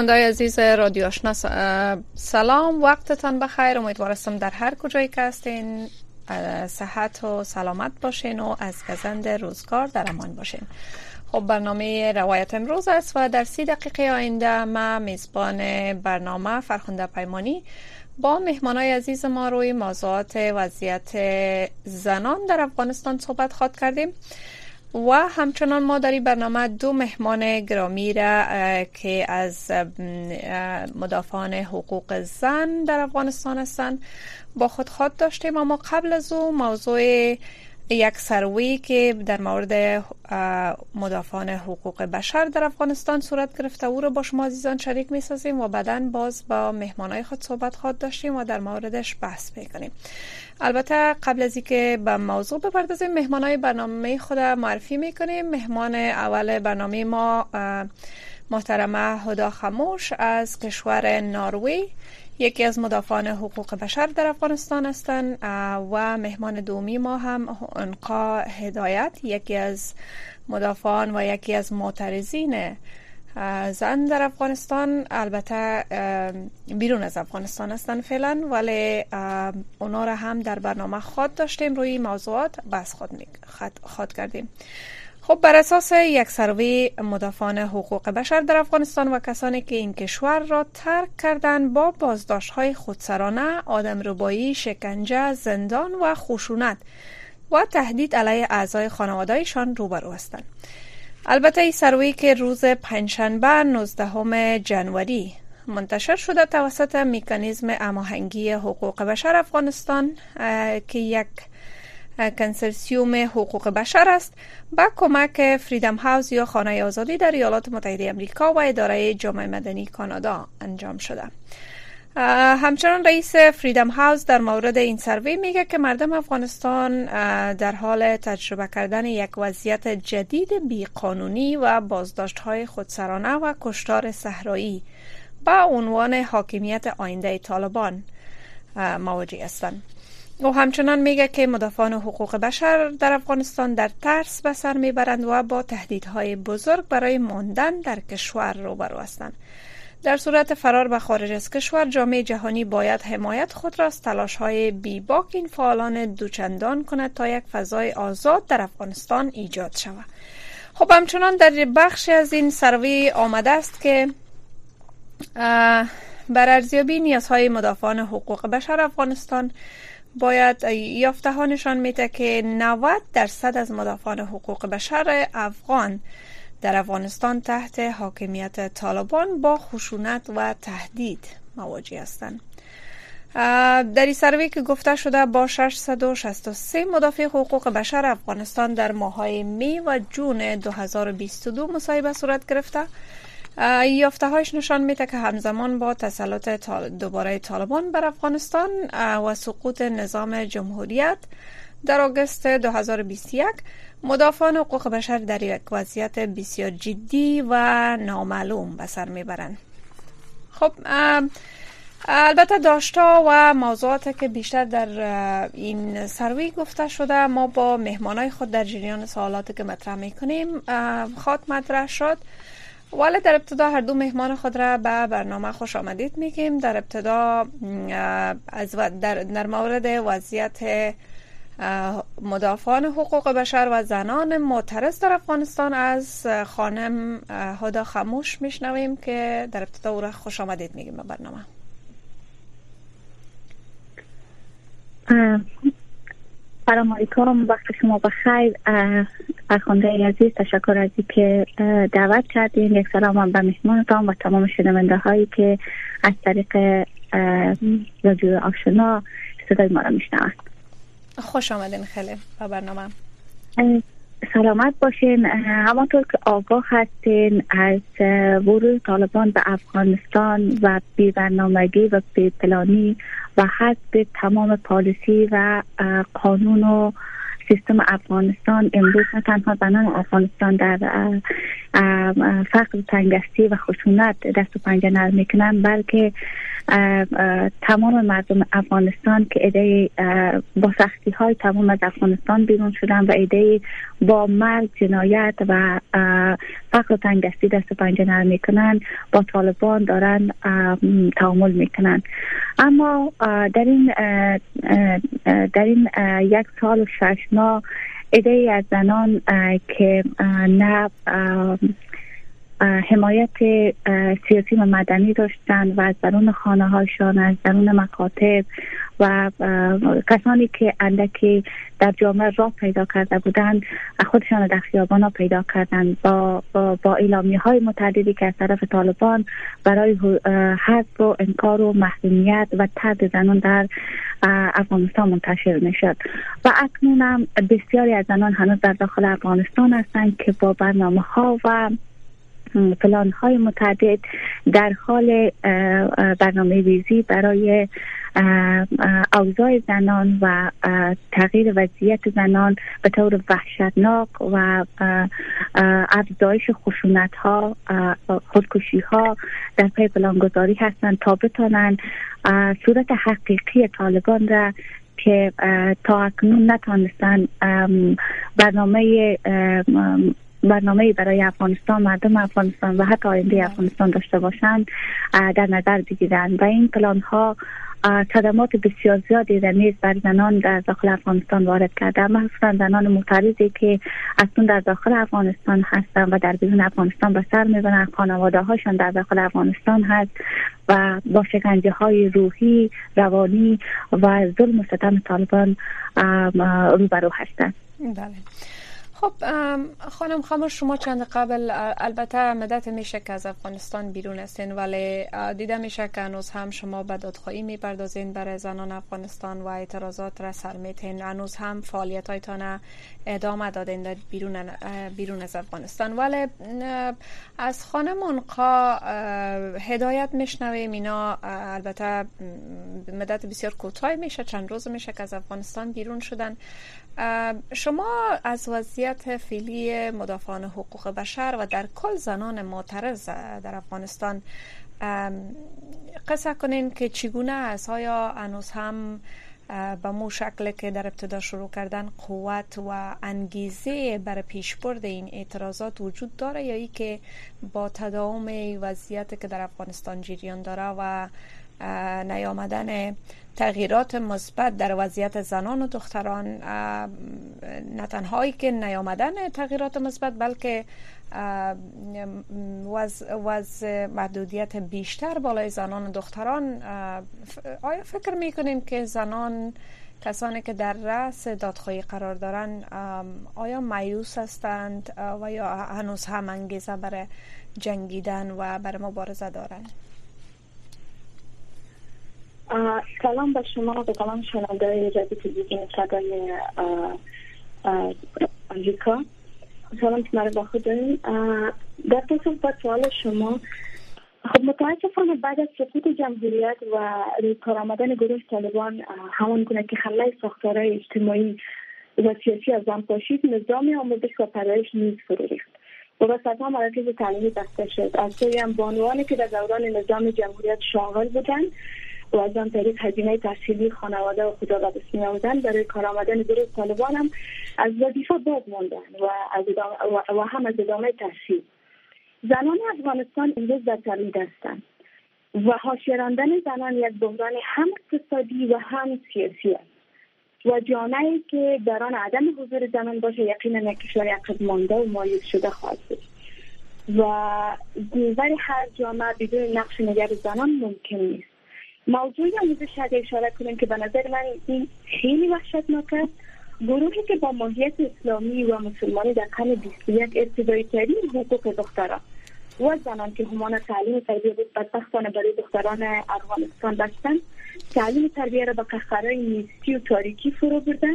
شنوندای عزیز رادیو آشنا سلام وقتتان بخیر. امیدوارستم در هر کجایی که هستین صحت و سلامت باشین و از گزند روزگار در امان باشین. خب برنامه روایت امروز است و در سی دقیقه آینده ما میزبان برنامه فرخنده پیمانی با مهمانای عزیز ما روی موضوعات وضعیت زنان در افغانستان صحبت خواد کردیم. و همچنان ما در برنامه دو مهمان گرامی را که از مدافعان حقوق زن در افغانستان هستند با خود خود داشتیم. اما قبل از او موضوع یک سروی که در مورد مدافعان حقوق بشر در افغانستان صورت گرفته او را با شما عزیزان شریک می سازیم و بعدا باز با مهمانای خود صحبت خود داشتیم و در موردش بحث می‌کنیم. البته قبل از اینکه به موضوع بپردازیم مهمانای برنامه خود معرفی می‌کنیم. مهمان اول برنامه ما محترمه هدا خموش از کشور ناروی. یکی از مدافعان حقوق بشر در افغانستان هستند و مهمان دومی ما هم انقا هدایت یکی از مدافعان و یکی از معترضین زن در افغانستان. البته بیرون از افغانستان هستن فعلا ولی اونا را هم در برنامه خود داشتیم روی موضوعات بس خود, خود کردیم. خب بر اساس یک سروی مدافعان حقوق بشر در افغانستان و کسانی که این کشور را ترک کردند با بازداشت های خودسرانه، آدم ربایی، شکنجه، زندان و خشونت و تهدید علیه اعضای خانوادهشان روبرو هستند. البته این سروی که روز پنجشنبه 19 جنوری منتشر شده توسط میکانیزم اماهنگی حقوق بشر افغانستان که یک کنسرسیوم حقوق بشر است با کمک فریدم هاوس یا خانه آزادی در ایالات متحده امریکا و اداره جامعه مدنی کانادا انجام شده همچنان رئیس فریدم هاوس در مورد این سروی میگه که مردم افغانستان در حال تجربه کردن یک وضعیت جدید بیقانونی و بازداشت های خودسرانه و کشتار صحرایی با عنوان حاکمیت آینده طالبان مواجه هستند. او همچنان میگه که مدافعان حقوق بشر در افغانستان در ترس به سر می‌برند و با تهدیدهای بزرگ برای ماندن در کشور روبرو هستند. در صورت فرار به خارج از کشور جامعه جهانی باید حمایت خود را از تلاش های بیباک این فعالان دوچندان کند تا یک فضای آزاد در افغانستان ایجاد شود خب همچنان در بخش از این سروی آمده است که بر ارزیابی نیازهای مدافعان حقوق بشر افغانستان باید یافته ها نشان میده که 90 درصد از مدافعان حقوق بشر افغان در افغانستان تحت حاکمیت طالبان با خشونت و تهدید مواجه هستند. در این سروی که گفته شده با 663 مدافع حقوق بشر افغانستان در ماهای می و جون 2022 مصاحبه صورت گرفته یافته هایش نشان میده که همزمان با تسلط دوباره طالبان بر افغانستان و سقوط نظام جمهوریت. در آگوست 2021 مدافعان حقوق بشر در یک وضعیت بسیار جدی و نامعلوم به سر می‌برند. خب البته داشتا و موضوعات که بیشتر در این سروی گفته شده ما با مهمانای خود در جریان سوالاتی که مطرح می‌کنیم خواهد مطرح شد. ولی در ابتدا هر دو مهمان خود را به برنامه خوش آمدید میگیم. در ابتدا از در, در مورد وضعیت مدافعان حقوق بشر و زنان معترض در افغانستان از خانم هدا خموش میشنویم که در ابتدا او را خوش آمدید میگیم به برنامه. سلام علیکم. وقت شما بخیر. فرخنده عزیز تشکر از که دعوت کردین. یک سلام هم به مهمانتان و تمام شنونده هایی که از طریق رادیو آشنا صدای ما را میشنوند. خوش آمدین خیلی به برنامه. سلامت باشین. همانطور که آگاه هستین از ورود طالبان به افغانستان و بی برنامگی و بی پلانی و حذف تمام پالیسی و قانون و سیستم افغانستان امروز نه تنها زنان افغانستان در فقر تنگستی و خشونت دست و پنجه نرم می‌کنن بلکه تمام مردم افغانستان که ایده با سختی های تمام از افغانستان بیرون شدن و ایده با مرگ جنایت و فقر و تنگستی دست و پنجه نرم می‌کنن با طالبان دارن تعامل می‌کنن اما در این در این یک سال و شش ماه ایده از زنان که نه حمایت سیاسی و مدنی داشتن و از درون خانه هاشان از درون مکاتب و کسانی که اندکی در جامعه راه پیدا کرده بودند خودشان در خیابان ها پیدا کردند با, با, با اعلامی های متعددی که از طرف طالبان برای حذف و انکار و محرومیت و ترد زنان در افغانستان منتشر می‌شد. و اکنون هم بسیاری از زنان هنوز در داخل افغانستان هستند که با برنامه ها و پلان های متعدد در حال برنامه ریزی برای اوضاع زنان و تغییر وضعیت زنان به طور وحشتناک و افزایش خشونت ها خودکشی ها در پی پلانگذاری هستند تا بتانند صورت حقیقی طالبان را که تا اکنون نتانستن برنامه برنامه برای افغانستان مردم افغانستان و حتی آینده افغانستان داشته باشند در نظر بگیرند. و این پلان ها صدمات بسیار زیادی در نیز بر زنان در داخل افغانستان وارد کرده مخصوصا زنان معترضی که اصلا در داخل افغانستان هستند و در بیرون افغانستان به سر می‌برن خانواده هاشان در داخل افغانستان هست و با شکنجه های روحی روانی و ظلم و ستم طالبان روبرو هستند. بله. خب خانم خمر شما چند قبل البته مدت میشه که از افغانستان بیرون هستین ولی دیده میشه که هنوز هم شما به دادخواهی می‌پردازین برای زنان افغانستان و اعتراضات را سر میتین. هنوز هم فعالیت هایتان ادامه دادین بیرون بیرون از افغانستان. ولی از خانم منقا هدایت میشنویم. اینا البته مدت بسیار کوتاه میشه چند روز میشه که از افغانستان بیرون شدن. شما از وضعیت فعلی مدافعان حقوق بشر و در کل زنان معترض در افغانستان قصه کنین که چگونه است آیا هنوز هم به مو شکل که در ابتدا شروع کردن قوت و انگیزه برای پیشبرد این اعتراضات وجود داره یا ای که با تداوم وضعیت که در افغانستان جریان داره و نیامدن تغییرات مثبت در وضعیت زنان و دختران نه تنهایی که نیامدن تغییرات مثبت بلکه وضع محدودیت بیشتر بالای زنان و دختران. آیا فکر می‌کنین که زنان کسانی که در رأس دادخواهی قرار دارن آیا مایوس هستند و یا هنوز هم انگیزه برای جنگیدن و برای مبارزه دارند سلام به شما به تمام شنونده جدید تلویزیون صدای آمریکا. سلام مرا با خود در پاسخ با سوال شما خب متاسفانه بعد از سقوط جمهوریت و کار آمدن گروه طالبان همان گونه که حمله ساختارهای اجتماعی و سیاسی از آن پاشید نظام آموزش و پرورش نیز فرو ریخت. و به صدها مراکز تعلیمی بسته شد. از سوی هم بانوانی که در دوران نظام جمهوریت شاغل بودند و از آن طریق هزینه تحصیلی خانواده و خدا به دست می برای کار آمدن گروه طالبان هم از وظیفه باز ماندن و, از و, هم از ادامه تحصیل. زنان افغانستان امروز در ترید هستند و حاشیه زنان یک بحران هم اقتصادی و هم سیاسی است. و جامعه که در آن عدم حضور زنان باشه یقینا یک کشور عقب مانده و مایوس شده خواهد بود. و ولی هر جامعه بدون نقش نگر زنان ممکن نیست. موضوعی آموزش شده اشاره کنیم که به نظر من این خیلی وحشتناک است. گروهی که با ماهیت اسلامی و مسلمانی در قرن 21 ابتدایی ترین حقوق دختران و زنان که همان تعلیم تربیه بود بدبختانه برای دختران افغانستان بستن تعلیم تربیه را به قهقرهای نیستی و تاریکی فرو بردن.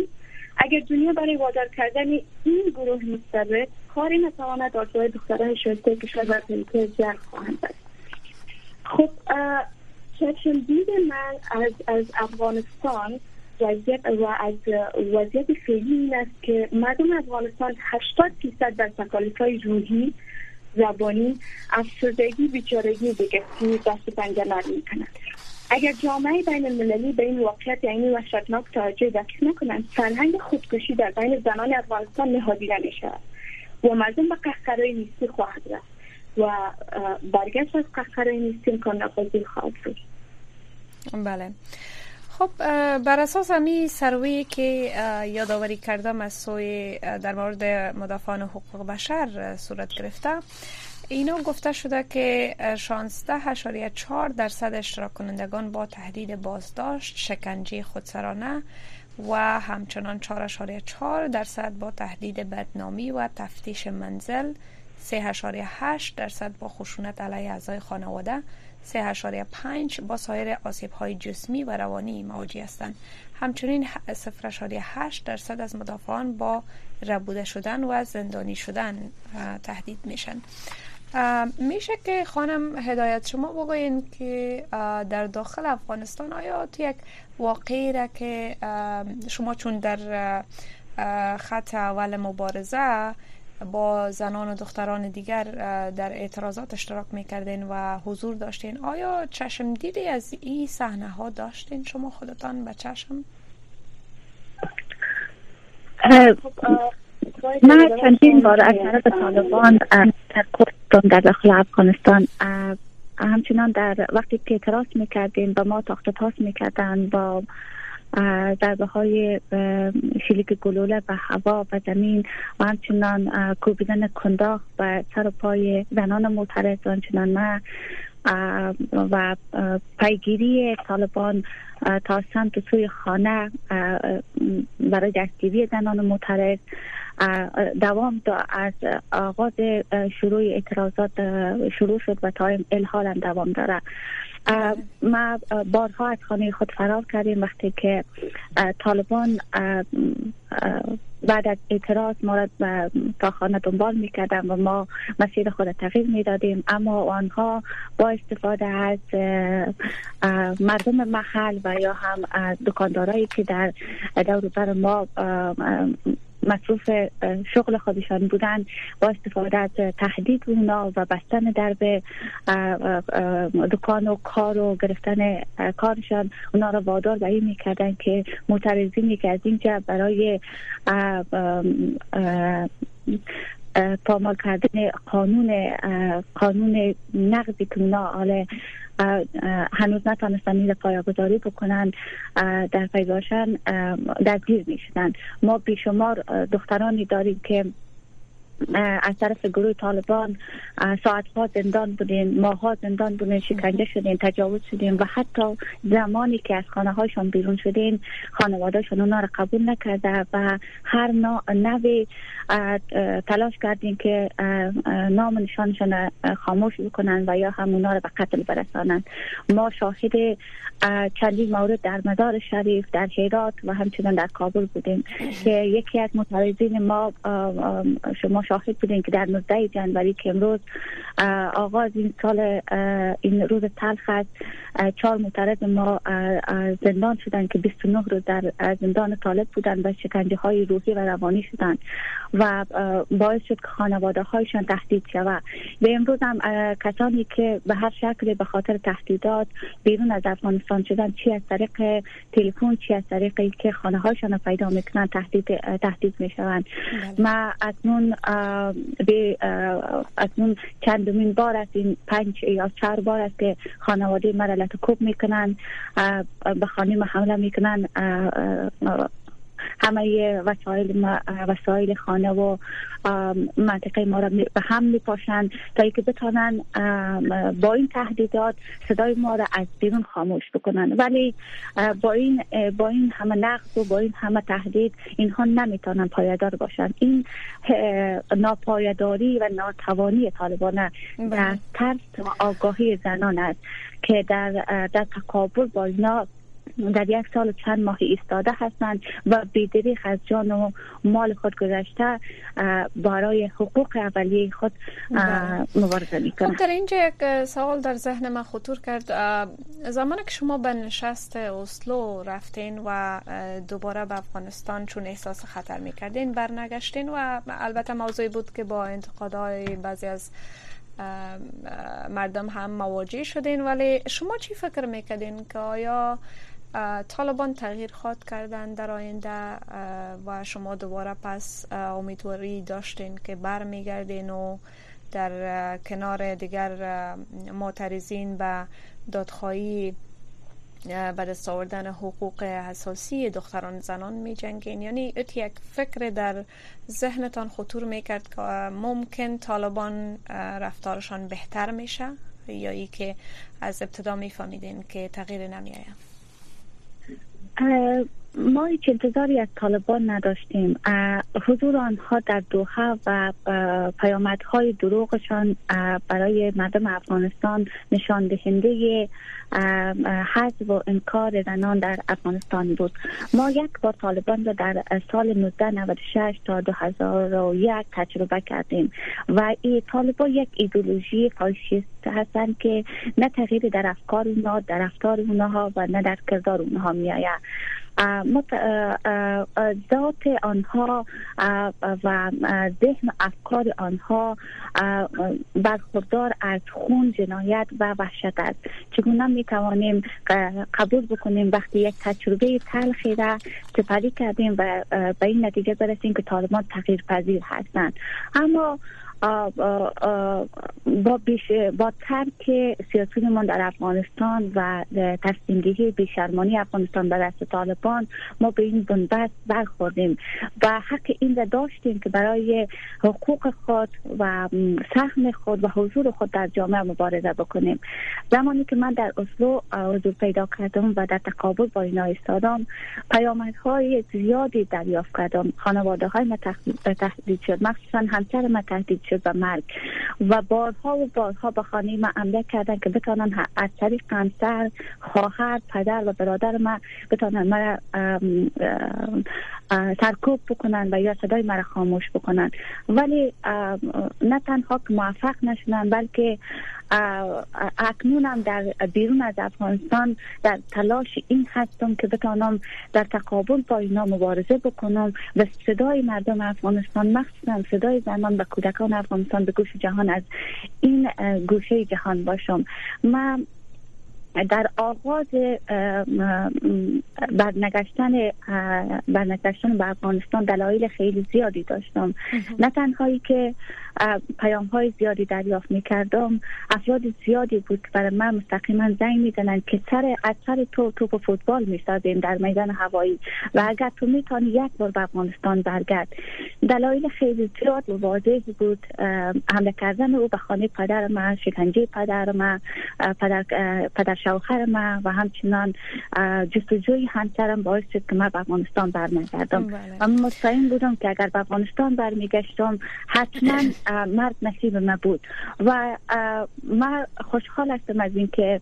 اگر دنیا برای وادار کردن این گروه مستبد کاری نتواند آرزوهای دختران شایسته کشور بر جلب خواهند است خب چشم دید من از, از افغانستان وضعیت و از وضعیت فعلی این است که مردم افغانستان 80 فیصد در تکالیف های روحی زبانی افسردگی بیچارگی بگستی دست پنجه نرمی کنند اگر جامعه بین المللی به این واقعیت یعنی وحشتناک توجه دست نکنند فرهنگ خودکشی در بین زنان افغانستان نهادیده می شود و مردم به قهقرای نیستی خواهد رفت. و برگشت از قهقرای نیستی امکان نپذیر خواهد بود. بله. خب بر اساس امی سروی که یادآوری کردم از سوی در مورد مدافعان حقوق بشر صورت گرفته اینا گفته شده که 16.4 درصد اشتراک کنندگان با تهدید بازداشت شکنجه خودسرانه و همچنان 4.4 درصد با تهدید بدنامی و تفتیش منزل 3.8 درصد با خشونت علیه اعضای خانواده 3.5 با سایر آسیب های جسمی و روانی مواجه هستند. همچنین 0.8 درصد از مدافعان با ربوده شدن و زندانی شدن تهدید میشن. میشه که خانم هدایت شما بگوین که در داخل افغانستان آیا تو یک واقعی را که شما چون در خط اول مبارزه با زنان و دختران دیگر در اعتراضات اشتراک می‌کردین و حضور داشتین آیا چشم دیدی از این صحنه ها داشتین شما خودتان به چشم؟ من چندین بار از طرف طالبان در داخل افغانستان همچنان در وقتی که اعتراض می‌کردیم با ما تاخت پاس می‌کردن با ضربه های شلیک گلوله به هوا و زمین و همچنان کوبیدن کنداخ و سر و پای زنان معترض و همچنان ما و پیگیری طالبان تا سمت سوی خانه برای دستگیری زنان معترض. دوام از آغاز شروع اعتراضات شروع شد و تا الحال دوام داره. ما بارها از خانه خود فرار کردیم وقتی که طالبان بعد از اعتراض ما را تا خانه دنبال می‌کردن و ما مسیر خود تغییر می‌دادیم. اما آنها با استفاده از مردم محل و یا هم دکاندارایی که در دور بر ما مصروف شغل خودشان بودن با استفاده از تهدید اونا و بستن درب دکان و کار و گرفتن کارشان اونا را وادار به این می‌کردن که معترضینی که از اینجا برای پامال کردن قانون قانون نقضی که اونا هنوز نتانستن این پایگذاری بکنن در پیداشن دستگیر می‌شدن. ما بیشمار دخترانی داریم که از طرف گروه طالبان ساعتها زندان بودیم ماها زندان بودیم شکنجه شدیم تجاوز شدیم و حتی زمانی که از خانه هاشون بیرون شدیم خانوادهشون اونا را قبول نکرده و هر نوی تلاش کردیم که نام نشانشون خاموش بکنن و یا هم اونا را به قتل برسانند ما شاهد چندین مورد در مدار شریف در هرات و همچنان در کابل بودیم که یکی از متعرضین ما شما شاهد بودیم که در 19 جنوری که امروز آغاز این سال این روز تلخ است چهار معترض ما زندان شدن که 29 روز در زندان طالب بودن و شکنجه های روحی و روانی شدن و باعث شد که خانواده هایشان تهدید شود و امروز هم کسانی که به هر شکل به خاطر تهدیدات بیرون از افغانستان شدن چی از طریق تلفن چی از طریق که خانه هایشان پیدا می‌کنن تهدید تهدید می‌شوند بله. ما اکنون به اکنون چندمین بار است این پنج یا چهار بار است که خانواده مرا لطکوب می‌کنن به خانه حمله می‌کنن همه وسایل ما وسایل خانه و منطقه ما را به هم میپاشند تا اینکه بتانن با این تهدیدات صدای ما را از بیرون خاموش بکنن. ولی با این با این همه نقد و با این همه تهدید اینها نمی‌تونن پایدار باشند این ناپایداری و ناتوانی طالبان بله. در ترس و آگاهی زنان است که در در تقابل با اینا در یک سال چند ماه ایستاده هستند و بیدریق از جان و مال خود گذشته برای حقوق اولیه خود بله. مبارزه می‌کنند خب در اینجا یک سوال در ذهن من خطور کرد زمانی که شما به نشست اسلو رفتین و دوباره به افغانستان چون احساس خطر می‌کردین برنگشتین و البته موضوعی بود که با انتقادهای بعضی از مردم هم مواجه شدین ولی شما چی فکر می‌کردین که آیا طالبان تغییر خواد کردن در آینده و شما دوباره پس امیدواری داشتین که برمیگردین و در کنار دیگر معترضین به دادخواهی به دست آوردن حقوق اساسی دختران زنان می جنگین یعنی ات یک فکر در ذهنتان خطور می کرد که ممکن طالبان رفتارشان بهتر میشه؟ یا ای که از ابتدا می فهمیدین که تغییر نمی 呃 ما هیچ انتظاری از طالبان نداشتیم. حضور آنها در دوحه و پیامدهای دروغشان برای مردم افغانستان نشان دهنده حذف و انکار زنان در افغانستان بود. ما یک بار طالبان را در سال 1996 تا 2001 تجربه کردیم و این طالبان یک ایدولوژی فاشیست هستند که نه تغییر در افکار اونها در رفتار اونها و نه در کردار اونها می آید ذات آنها و ذهن افکار آنها برخوردار از خون جنایت و وحشت است. چگونه می توانیم قبول بکنیم وقتی یک تجربه تلخی را سپری کردیم و به این نتیجه برسیم که طالبان تغییر پذیر هستند. اما با بیش با ترک سیاسی در افغانستان و تصمیم گیری بیشرمانی افغانستان به دست طالبان ما به این بنبست برخوردیم و حق این را داشتیم که برای حقوق خود و سهم خود و حضور خود در جامعه مبارزه بکنیم. زمانی که من در اسلو حضور پیدا کردم و در تقابل با اینا ایستادم پیامدهای زیادی دریافت کردم. خانواده های ما شد مخصوصا همسر ما تهدید شد به مرگ. و بارها و بارها به خانه ما عمله کردن که بتانن از طریق همسر خواهر پدر و برادر ما بتانن مرا سرکوب بکنن و یا صدای مرا خاموش بکنن. ولی نه تنها که موفق نشدن بلکه اکنون هم در بیرون از افغانستان در تلاش این هستم که بتانم در تقابل با اینا مبارزه بکنم و صدای مردم افغانستان مخصوصا صدای زنان و کودکان افغانستان به گوش جهان از این گوشه جهان باشم. من در آغاز برنگشتن برنگشتن به افغانستان دلایل خیلی زیادی داشتم. نه تنهایی که پیام های زیادی دریافت می کردم افراد زیادی بود که برای من مستقیما زنگ می که سر از سر تو توپ فوتبال می سازیم در میدان هوایی. و اگر تو می تانی یک بار به افغانستان برگرد. دلایل خیلی زیاد و واضح بود. حمله کردن او به خانه پدر من شکنجه پدر من پدر, پدر شوهر من و همچنان جستجوی همسرم باعث شد که من به افغانستان برنگردم بله. و مطمئن بودم که اگر به افغانستان برمیگشتم حتما مرد نصیب ما بود. و من خوشحال هستم از اینکه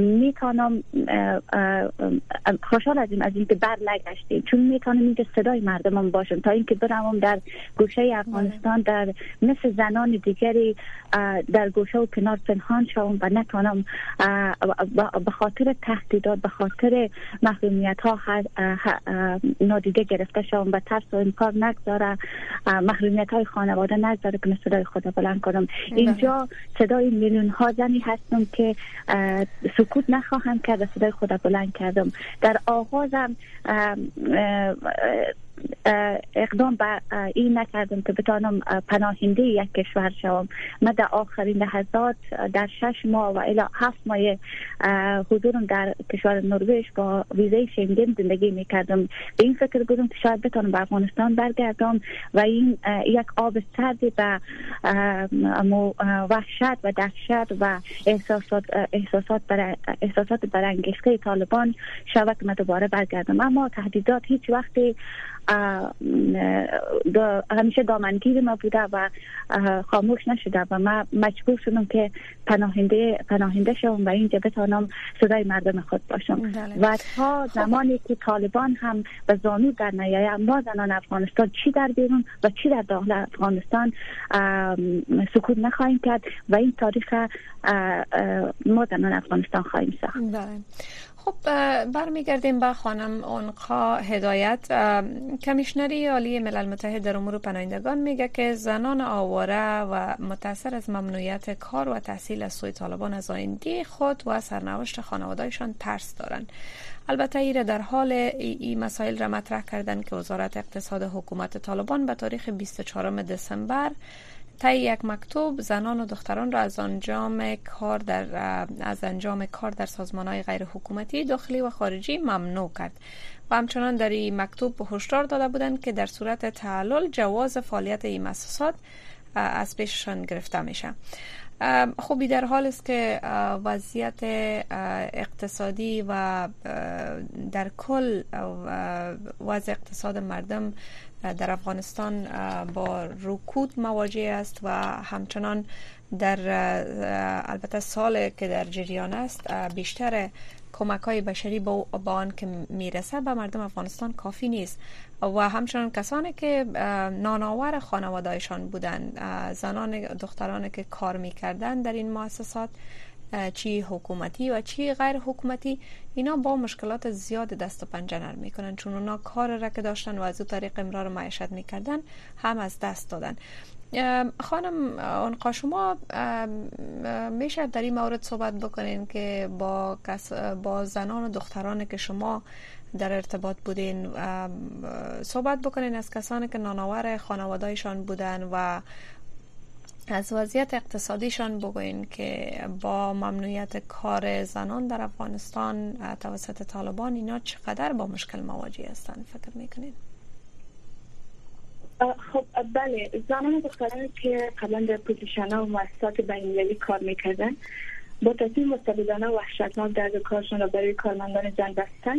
می‌تونم خوشحال هستم از اینکه بر نگشتیم. چون می‌تونم اینکه صدای مردمم باشم تا اینکه برم در گوشه افغانستان در مثل زنان دیگری در گوشه و کنار پنهان شوم و نتونم به خاطر تهدیدات به خاطر محرومیت ها نادیده گرفته شوم و ترس و امکار نگذاره محرومیت های خانواده نگذاره. که صدای خدا بلند کنم بله. اینجا صدای میلیون ها زنی هستم که سکوت نخواهم کرد و صدای خدا بلند کردم در آغازم اقدام به این نکردم که بتانم پناهنده یک کشور شوم. من در آخرین لحظات در شش ماه و الی هفت ماه حضورم در کشور نروژ با ویزه شنگن زندگی می‌کردم. به این فکر بودم که شاید بتانم به افغانستان برگردم و این یک آب سرد به وحشت و دهشت و احساسات احساسات بر احساسات برانگیخته طالبان شود که دوباره برگردم. اما تهدیدات هیچ وقتی همیشه دامنگیر ما بوده و خاموش نشده و ما مجبور شدم که پناهنده پناهنده شوم و اینجا بتانم صدای مردم خود باشم بله. و تا خب. زمانی که طالبان هم به زانو در نیایه ما زنان افغانستان چی در بیرون و چی در داخل افغانستان سکوت نخواهیم کرد و این تاریخ ما زنان افغانستان خواهیم ساخت بله. خب برمیگردیم به خانم اونقا هدایت. کمیشنری عالی ملل متحد در امور پناهندگان میگه که زنان آواره و متاثر از ممنوعیت کار و تحصیل از سوی طالبان از آینده خود و سرنوشت خانوادهشان ترس دارند. البته ایره در حال ای, ای مسائل را مطرح کردن که وزارت اقتصاد حکومت طالبان به تاریخ 24 دسامبر طی یک مکتوب زنان و دختران را از انجام کار در از انجام کار در سازمان های غیر حکومتی داخلی و خارجی ممنوع کرد. و همچنان در این مکتوب هشدار داده بودند که در صورت تعلل جواز فعالیت این مؤسسات از پیششان گرفته میشه. خوبی در حال است که وضعیت اقتصادی و در کل وضع اقتصاد مردم در افغانستان با رکود مواجه است و همچنان در البته سال که در جریان است بیشتر کمک های بشری با, آن که می‌رسه به مردم افغانستان کافی نیست. و همچنان کسانی که نانآور خانوادهشان بودند زنان دختران که کار می‌کردن در این مؤسسات چی حکومتی و چی غیر حکومتی اینا با مشکلات زیاد دست و پنجه نرم می‌کنن. چون اونا کار را که داشتن و از او طریق امرار معیشت می‌کردن هم از دست دادن. خانم اونقا شما میشه در این مورد صحبت بکنین که با, با زنان و دختران که شما در ارتباط بودین صحبت بکنین از کسانی که ناناور خانوادهشان بودن و از وضعیت اقتصادیشان بگوین که با ممنوعیت کار زنان در افغانستان توسط طالبان اینا چقدر با مشکل مواجه هستند فکر می‌کنین؟ خب بله زنان دخترانی که قبلا در پوزیشن ها و مؤسسات بینالمللی کار می‌کردن با تصمیم مستبدانه و وحشتناک درد کارشان را برای کارمندان زن بستن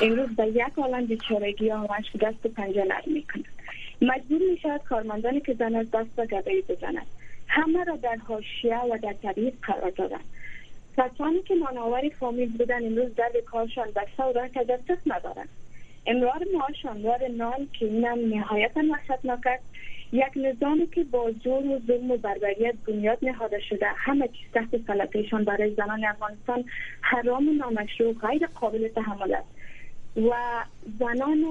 امروز به یک عالم بیچارگی آمدش که دست پنجه نرم می‌کنند مجبور می شود کارمندانی که زن از دست و گدایی بزنند همه را در حاشیه و در تبعیض قرار دادند کسانی که نانآوری فامیل بودن امروز درد کارشان و راه تجسس ندارند. امرار معاش امرار نان که اینم نهایتا وحشتناک است یک نظامی که با زور و ظلم و بربریت بنیاد نهاده شده. همه چیز تحت سلطهشان برای زنان افغانستان حرام و نامشروع غیر قابل تحمل است. و زنان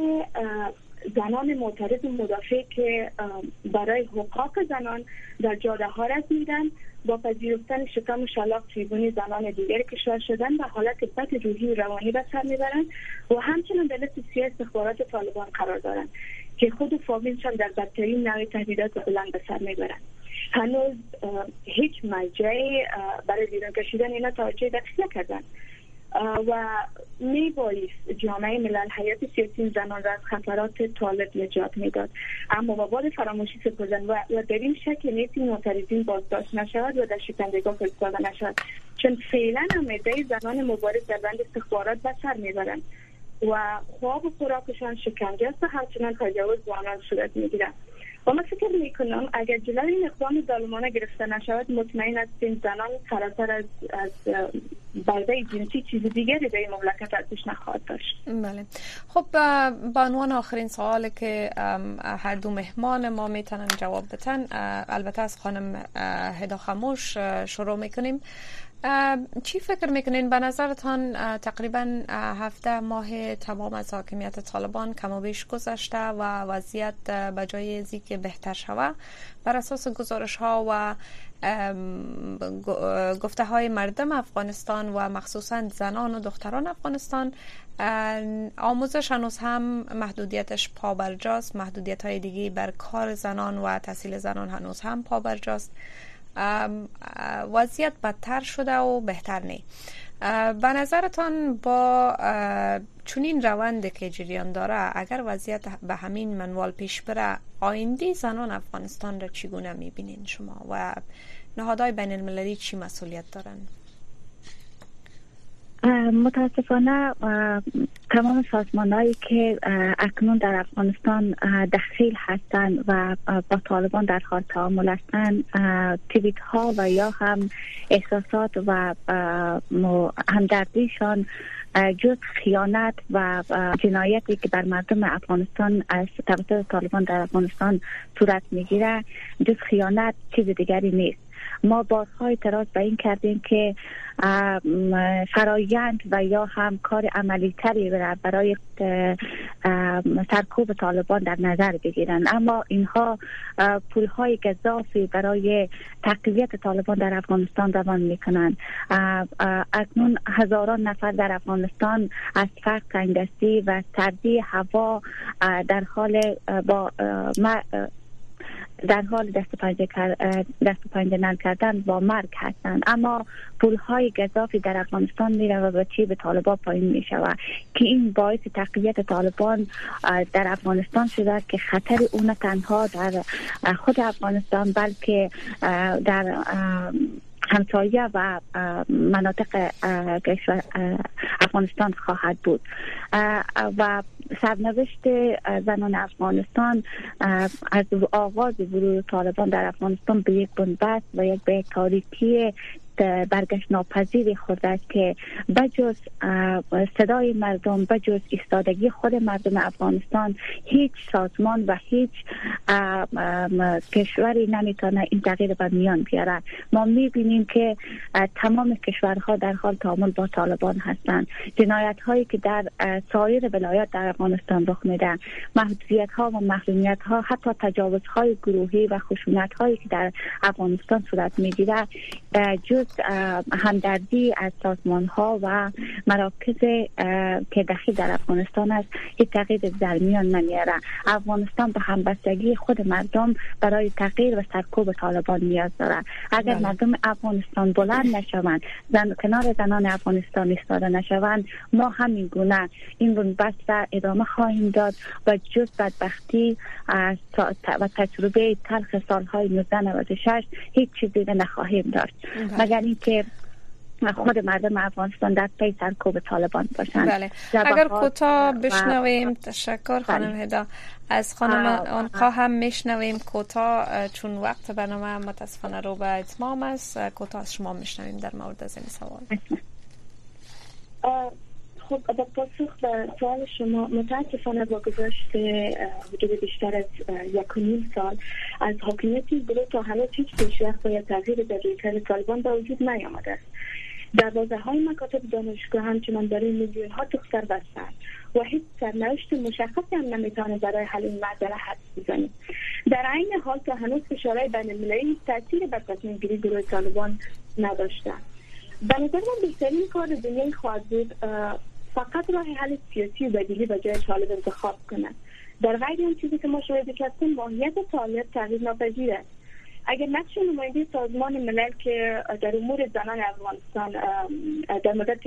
زنان معترض مدافع که برای حقوق زنان در جاده ها رد میدن با پذیرفتن شکم و شلاق تریبونی زنان دیگر کشور شدن و حالت بد روحی روانی به سر می‌برند و همچنان در لیست سیاه استخبارات طالبان قرار دارند که خود و فامیلشان در بدترین نوع تهدیدات بلند به سر می‌برند. هنوز هیچ مرجعی برای بیرون کشیدن اینا توجه دقیق نکردن. و می بایست جامعه ملل حیات سیاسی زنان را از خطرات طالب نجات می‌داد. اما با باد فراموشی سپردن و, در این شکل نیست معترضین بازداشت نشود و در شکنجهگاه فرستاده نشود. چون فعلا هم زنان مبارز در بند استخبارات به سر می‌برند و خواب و خوراکشان شکنجه است و همچنان تجاوز به آنان صورت می‌گیرد. و من فکر می‌کنم اگر جلوی این اقدام ظالمانه گرفته نشود مطمئن این زنان فراتر از, از برده جنسی چیز دیگری در این مملکت ازش نخواهد داشت. بله. خب با عنوان آخرین سوال که هر دو مهمان ما می‌تونن جواب بتن البته از خانم هدا خموش شروع می‌کنیم. چی فکر می‌کنین؟ به نظرتان تقریبا هفته ماه تمام از حاکمیت طالبان کم و بیش گذشته و وضعیت به جای ازی که بهتر شوه. بر اساس گزارش ها و گفته های مردم افغانستان و مخصوصا زنان و دختران افغانستان آموزش هنوز هم محدودیتش پابرجاست محدودیت های دیگه بر کار زنان و تحصیل زنان هنوز هم پابرجاست وضعیت بدتر شده و بهتر نی. به نظرتان با چونین روند که جریان داره اگر وضعیت به همین منوال پیش بره آینده زنان افغانستان را چگونه می‌بینین شما و نهادهای بین المللی چی مسئولیت دارن؟ متاسفانه تمام سازمان هایی که اکنون در افغانستان دخیل هستند و با طالبان در حال تعامل هستند تویت ها و یا هم احساسات و همدردیشان جز خیانت و جنایتی که بر مردم افغانستان از توسط طالبان در افغانستان صورت می‌گیره جز خیانت چیز دیگری نیست. ما بازهای اعتراض به این کردیم که فرایند و یا هم کار عملی تری برای سرکوب طالبان در نظر بگیرن. اما اینها پول های گذافی برای تقویت طالبان در افغانستان روان می‌کنند اکنون هزاران نفر در افغانستان از فرق تنگدستی و سردی هوا در حال با در حال دست پنجه, دست پنجه نل کردن با مرگ هستند. اما پول های گذافی در افغانستان میره و به چی؟ به طالبان پایین می شود که این باعث تقویت طالبان در افغانستان شده که خطر اون تنها در خود افغانستان بلکه در همسایه و مناطق افغانستان خواهد بود. و سرنوشت زنان افغانستان از آغاز ورود طالبان در افغانستان به یک بنبست و یک به تاریکی برگشت ناپذیری خود است که بجز صدای مردم بجز ایستادگی خود مردم افغانستان هیچ سازمان و هیچ کشوری نمی‌تونه این تغییر به میان بیاره. ما می‌بینیم که تمام کشورها در حال تعامل با طالبان هستند. جنایت هایی که در سایر ولایات در افغانستان رخ میده. محدودیت ها و محرومیت ها حتی تجاوز های گروهی و خشونت هایی که در افغانستان صورت می‌گیره جز همدردی از سازمان ها و مراکز که دخیل در افغانستان است یک تغییر در میان نمیاره افغانستان به همبستگی خود مردم برای تغییر و سرکوب طالبان نیاز داره اگر بله. مردم افغانستان بلند نشوند زن کنار زنان افغانستان ایستاده نشوند ما همین گونه این بنبست را ادامه خواهیم داد و جز بدبختی و تجربه تلخ سالهای 1996 هیچ چیزی نخواهیم داشت بله. مگر اینکه خود مردم افغانستان در پی سرکوب طالبان باشند. بله. اگر کوتاه بشنویم تشکر خانم بله. هدا. از خانم آنقا هم میشنویم. کوتاه چون وقت برنامه متاسفانه رو به اتمام است. کوتاه از شما میشنویم در مورد از این سوال. خب با پاسخ به سوال شما متاسفانه با گذاشت حدود بیشتر از یک و نیم سال از حاکمیتی گروه تا هنوز هیچ پیشرفت و تغییر در رویکرد طالبان به وجود نیامده است. دروازه های مکاتب دانشگاه همچنان برای میلیون ها دختر بستن و هیچ سرنوشت مشخصی هم نمی‌تونه برای حل این معضله حد بزنیم. در عین حال که هنوز فشارهای بین المللی تاثیر بر تصمیم گیری گروه طالبان نداشته به نظر من بهترین کار دنیای خواهد بود فقط راه حل سیاسی و بدیلی به جای طالب انتخاب کنند در غیر اون چیزی که ما شاهد هستیم ماهیت طالب تغییر ناپذیر است. اگر نقش نماینده سازمان ملل که در امور زنان افغانستان در مدت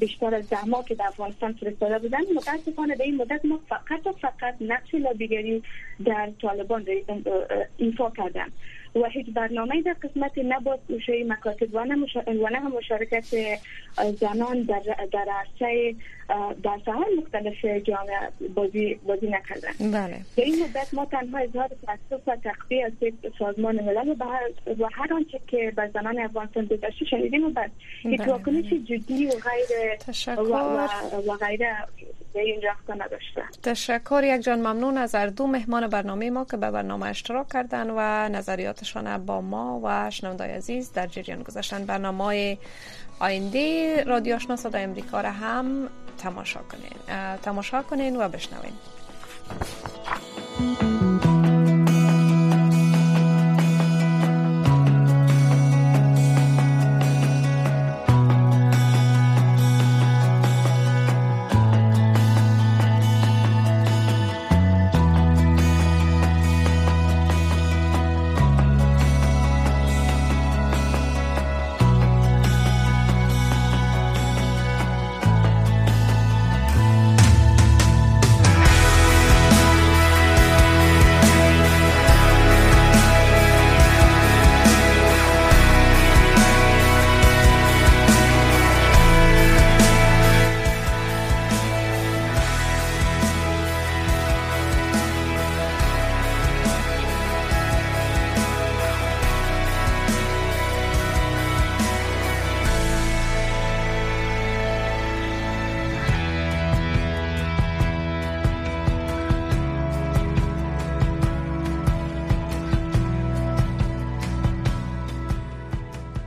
بیشتر از ده ماه که در افغانستان فرستاده بودن متاسفانه به این مدت ما فقط و فقط نقش لابیگری در طالبان ایفا کردن. و هیچ برنامه در قسمت نباز گوشه مکاتب و نه هم مشارکت زنان در در عرصه در ساحل مختلف جامعه بازی بازی نکردن. بله. در این مدت ما تنها اظهار تاسف و تقویه از سازمان ملل و هر آنچه که بر زنان افغانستان گذشته شنیدیم و بس یک بله. واکنش جدی و غیر و, و, و غیره تشکر یک جان ممنون از هر دو مهمان برنامه ما که به برنامه اشتراک کردن و نظریاتشان با ما و شنوندای عزیز در جریان گذاشتن. برنامه آینده رادیو آشنا صدای امریکا را هم تماشا کنین. تماشا کنین و بشنوین.